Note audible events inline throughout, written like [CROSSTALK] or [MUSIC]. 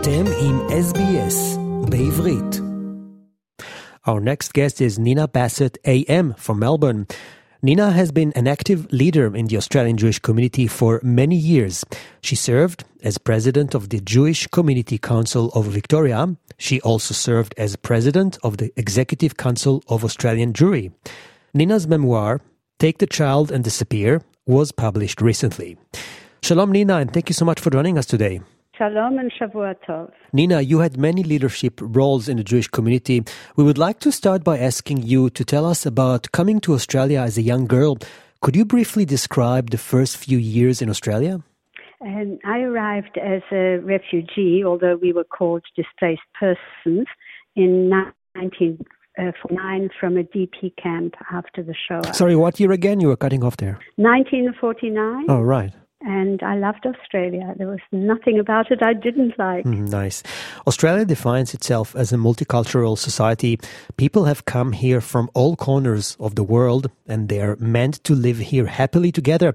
אתם עם SBS בעברית. Our next guest is Nina Bassat AM from Melbourne. Nina has been an active leader in the Australian Jewish community for many years. She served as president of the Jewish Community Council of Victoria. She also served as president of the Executive Council of Australian Jewry. Nina's memoir, Take the Child and Disappear, was published recently. Shalom, Nina, and thank you so much for joining us today. Shalom and Shavua Tov. Nina, you had many leadership roles in the Jewish community. We would like to start by asking you to tell us about coming to Australia as a young girl. Could you briefly describe the first few years in Australia? And I arrived as a refugee, although we were called displaced persons, in 1949 uh, from a DP camp after the Shoah. Sorry, what year again? You were cutting off there. 1949. Oh, right. And I loved Australia. There was nothing about it I didn't like. Mm, nice. Australia defines itself as a multicultural society. People have come here from all corners of the world and they are meant to live here happily together.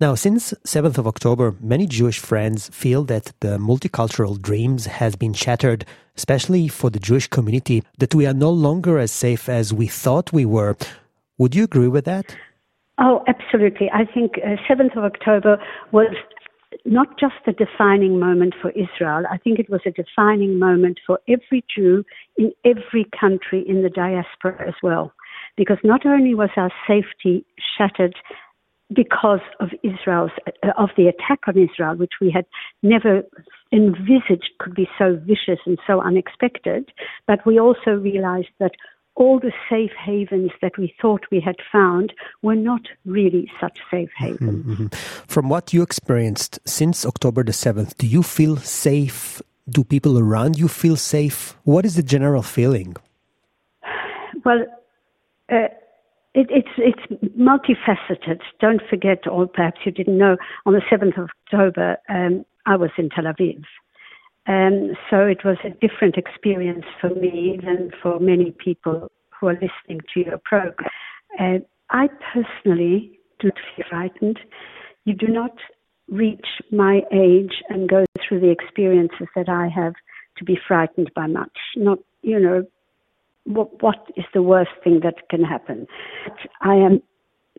Now, since 7th of October, many Jewish friends feel that the multicultural dreams has been shattered, especially for the Jewish community, that we are no longer as safe as we thought we were. Would you agree with that? Oh, absolutely. I think uh, 7th of October was not just a defining moment for Israel. I think it was a defining moment for every Jew in every country in the diaspora as well. Because not only was our safety shattered because of Israel's uh, of the attack on Israel, which we had never envisaged could be so vicious and so unexpected, but we also realized that all the safe havens that we thought we had found were not really such safe havens. Mm-hmm. From what you experienced since October the 7th, do you feel safe? Do people around you feel safe? What is the general feeling? Well, uh, it, it's it's multifaceted. Don't forget, or perhaps you didn't know, on the 7th of October, um, I was in Tel Aviv. Um, so it was a different experience for me than for many people who are listening to your program. Uh, I personally do not feel frightened. You do not reach my age and go through the experiences that I have to be frightened by much. Not, you know, what, what is the worst thing that can happen? But I am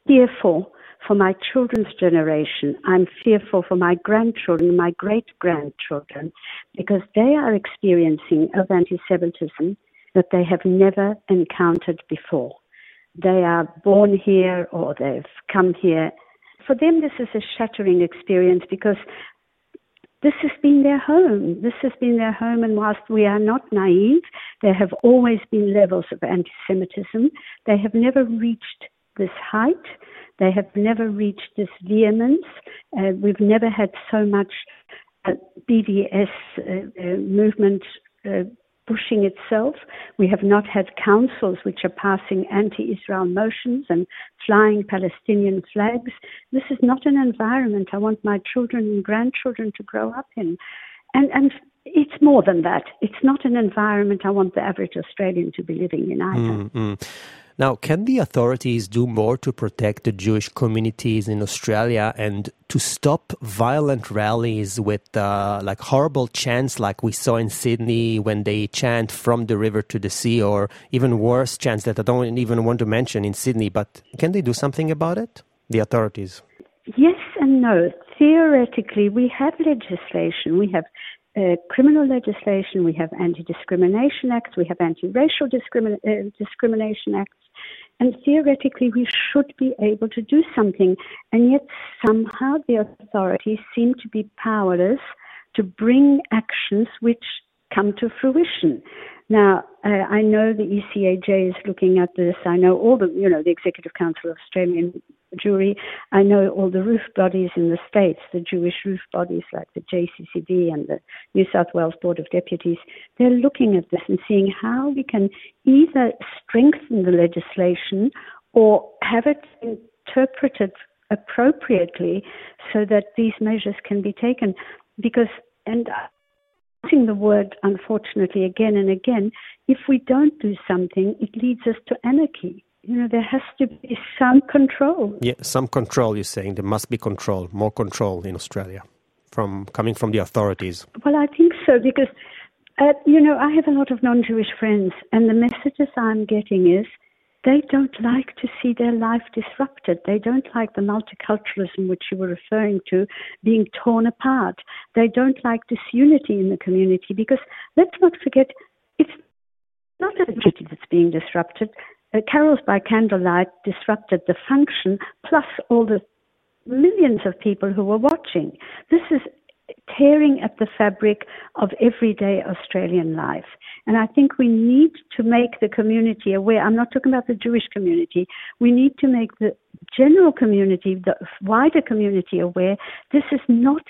fearful for my children's generation. I'm fearful for my grandchildren, my great grandchildren, because they are experiencing of anti-Semitism that they have never encountered before. They are born here or they've come here. For them, this is a shattering experience because this has been their home. This has been their home, and whilst we are not naive, there have always been levels of anti Semitism. They have never reached this height. They have never reached this vehemence. Uh, we've never had so much uh, BDS uh, uh, movement uh, pushing itself. We have not had councils which are passing anti Israel motions and flying Palestinian flags. This is not an environment I want my children and grandchildren to grow up in. And, and it's more than that. It's not an environment I want the average Australian to be living in either. Mm-hmm. Now, can the authorities do more to protect the Jewish communities in Australia and to stop violent rallies with uh, like horrible chants like we saw in Sydney when they chant from the river to the sea, or even worse chants that I don't even want to mention in Sydney? But can they do something about it? The authorities? Yes and no. Theoretically, we have legislation. We have uh, criminal legislation, we have anti discrimination acts, we have anti racial discrimin- uh, discrimination acts, and theoretically we should be able to do something. And yet somehow the authorities seem to be powerless to bring actions which come to fruition. Now, uh, I know the ECAJ is looking at this. I know all the, you know, the Executive Council of Australian Jewry. I know all the roof bodies in the states, the Jewish roof bodies like the JCCV and the New South Wales Board of Deputies. They're looking at this and seeing how we can either strengthen the legislation or have it interpreted appropriately so that these measures can be taken. Because, and using the word unfortunately again and again, if we don't do something, it leads us to anarchy. You know, there has to be some control. Yeah, some control, you're saying. There must be control, more control in Australia from coming from the authorities? Well, I think so because uh, you know I have a lot of non-Jewish friends, and the messages I'm getting is they don't like to see their life disrupted. They don't like the multiculturalism which you were referring to being torn apart. They don't like disunity in the community because let's not forget it's not a community that's being disrupted. Uh, carols by candlelight disrupted the function plus all the millions of people who were watching. This is tearing at the fabric of everyday Australian life. And I think we need to make the community aware. I'm not talking about the Jewish community. We need to make the general community, the wider community aware this is not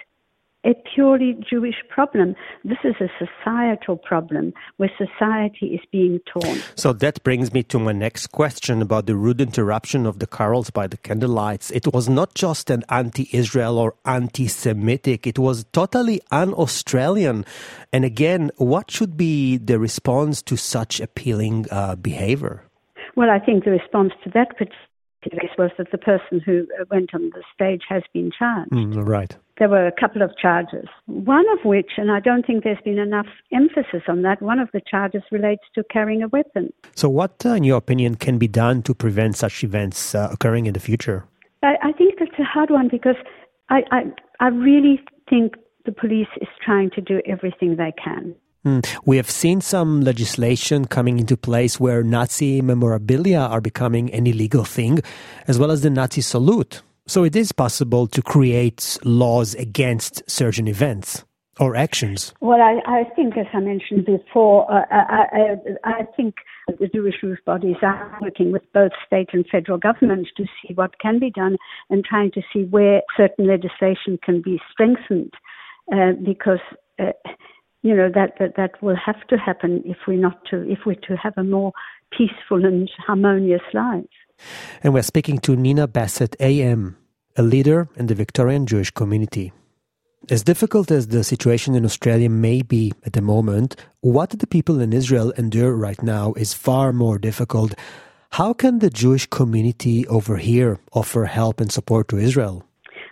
a purely Jewish problem. This is a societal problem where society is being torn. So that brings me to my next question about the rude interruption of the carols by the candlelights. It was not just an anti Israel or anti Semitic, it was totally un Australian. And again, what should be the response to such appealing uh, behavior? Well, I think the response to that case was that the person who went on the stage has been charged. Mm, right. There were a couple of charges, one of which, and I don't think there's been enough emphasis on that, one of the charges relates to carrying a weapon. So, what, uh, in your opinion, can be done to prevent such events uh, occurring in the future? I, I, think that's a hard one because I, I, I really think the police is trying to do everything they can. Mm. We have seen some legislation coming into place where Nazi memorabilia are becoming an illegal thing, as well as the Nazi salute. So it is possible to create laws against certain events or actions. Well, I, I think, as I mentioned before, uh, I, I, I, think the Jewish youth bodies are working with both state and federal governments to see what can be done and trying to see where certain legislation can be strengthened, uh, because. Uh, you know that, that that will have to happen if we're not to if we're to have a more peaceful and harmonious life. And we're speaking to Nina Bassat AM, a leader in the Victorian Jewish community. As difficult as the situation in Australia may be at the moment, what the people in Israel endure right now is far more difficult. How can the Jewish community over here offer help and support to Israel?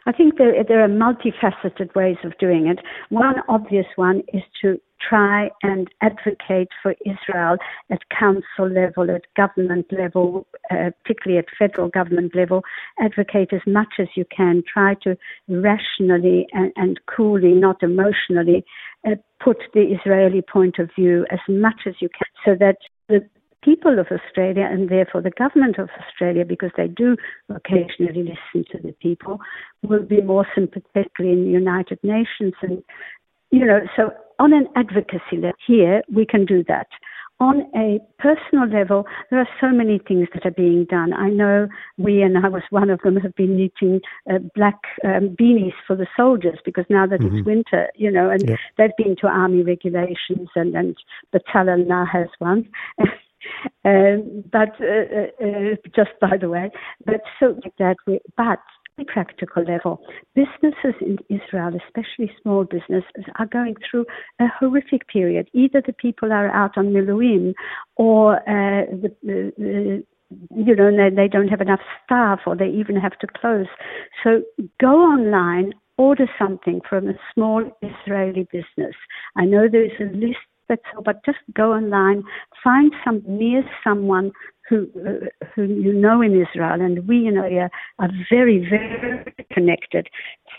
I think there, there are multifaceted ways of doing it. One obvious one is to try and advocate for Israel at council level, at government level, uh, particularly at federal government level. Advocate as much as you can. Try to rationally and, and coolly, not emotionally, uh, put the Israeli point of view as much as you can so that the people of Australia and therefore the government of Australia, because they do occasionally listen to the people, will be more sympathetic in the United Nations. And, you know, so on an advocacy level here, we can do that. On a personal level, there are so many things that are being done. I know we, and I was one of them, have been knitting uh, black um, beanies for the soldiers because now that mm-hmm. it's winter, you know, and yeah. they've been to army regulations, and, and Battalion now has one. [LAUGHS] Um, but uh, uh, uh, just by the way, but so that we, but the practical level, businesses in Israel, especially small businesses, are going through a horrific period. Either the people are out on Miluim or uh, the, you know, they, they don't have enough staff or they even have to close. So go online, order something from a small Israeli business. I know there is a list all, but just go online, find some near someone who uh, who you know in Israel, and we in Oya are very very connected.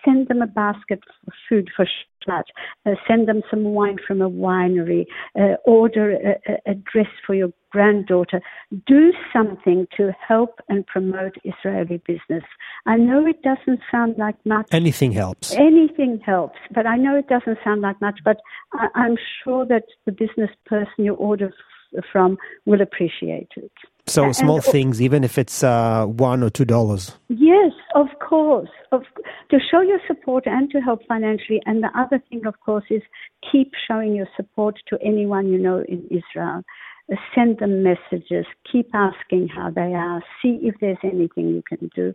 Send them a basket of food for Shabbat. Uh, send them some wine from a winery. Uh, order a, a, dress for your granddaughter. Do something to help and promote Israeli business. I know it doesn't sound like much. Anything helps. Anything helps, but I know it doesn't sound like much. But I, I'm sure that the business person you order from will appreciate it. So small and, things, even if it's uh, one or two dollars. Yes, of course. Of, to show your support and to help financially. And the other thing, of course, is keep showing your support to anyone you know in Israel. Uh, send them messages. Keep asking how they are. See if there's anything you can do.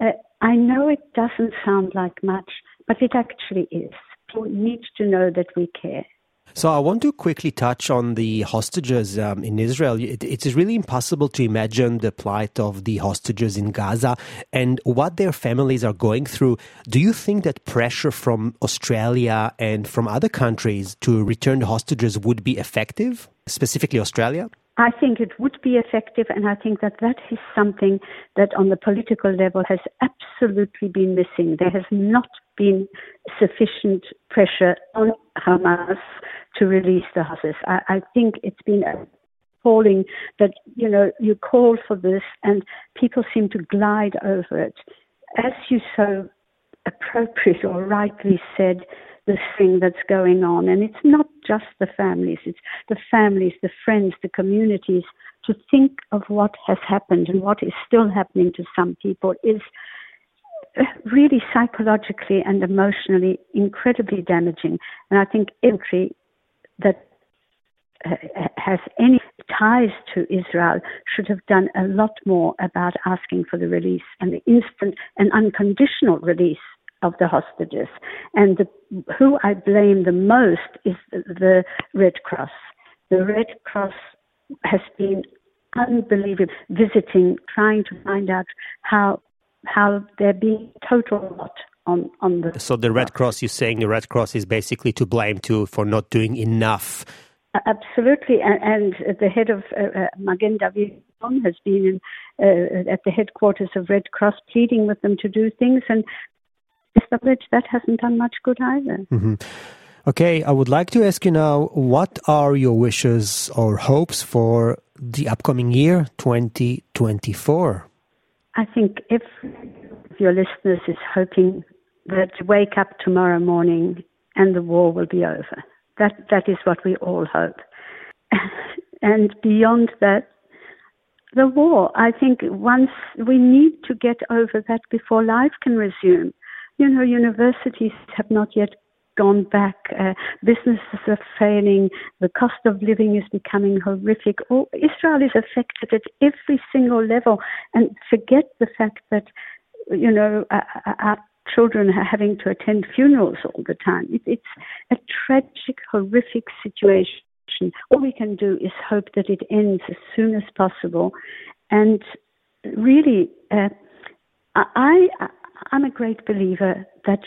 Uh, I know it doesn't sound like much, but it actually is. People need to know that we care. So I want to quickly touch on the hostages um, in Israel. It, it is really impossible to imagine the plight of the hostages in Gaza and what their families are going through. Do you think that pressure from Australia and from other countries to return the hostages would be effective, specifically Australia? I think it would be effective, and I think that that is something that on the political level has absolutely been missing. There has not been sufficient pressure on Hamas to release the hostages. I, I think it's been appalling that, you know, you call for this and people seem to glide over it. As you so appropriately or rightly said, the thing that's going on. And it's not just the families, it's the families, the friends, the communities. To think of what has happened and what is still happening to some people is really psychologically and emotionally incredibly damaging. And I think every that uh, has any ties to Israel should have done a lot more about asking for the release and the instant and unconditional release of the hostages. And the, who I blame the most is the, Red Cross. The Red Cross has been unbelievable, visiting, trying to find out how how they're being total lot on, on the. So the Red Cross, you're saying the Red Cross is basically to blame too for not doing enough. Absolutely, and, and the head of uh, uh, Magen David has been in, uh, at the headquarters of Red Cross pleading with them to do things, and established that hasn't done much good either. Mm-hmm. Okay, I would like to ask you now what are your wishes or hopes for the upcoming year, 2024? I think if your listeners is hoping that wake up tomorrow morning and the war will be over. That that is what we all hope. [LAUGHS] and beyond that, the war. I think once we need to get over that before life can resume. You know, universities have not yet gone back. Uh, businesses are failing. The cost of living is becoming horrific. Oh, Israel is affected at every single level. And forget the fact that, you know, our children are having to attend funerals all the time. It, it's a tragic, horrific situation. All we can do is hope that it ends as soon as possible. And really, uh, I, I'm a great believer that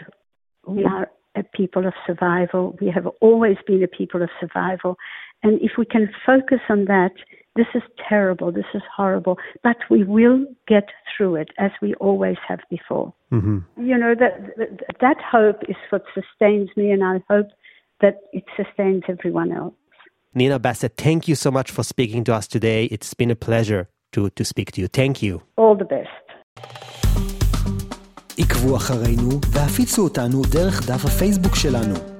we are a people of survival. We have always been a people of survival. And if we can focus on that, this is terrible. This is horrible. But we will get through it as we always have before. Mm-hmm. You know, that, that hope is what sustains me, and I hope that it sustains everyone else. Nina Bassat, thank you so much for speaking to us today. It's been a pleasure to, to speak to you. Thank you. All the best. עקבו אחרינו והפיצו אותנו דרך דף הפייסבוק שלנו.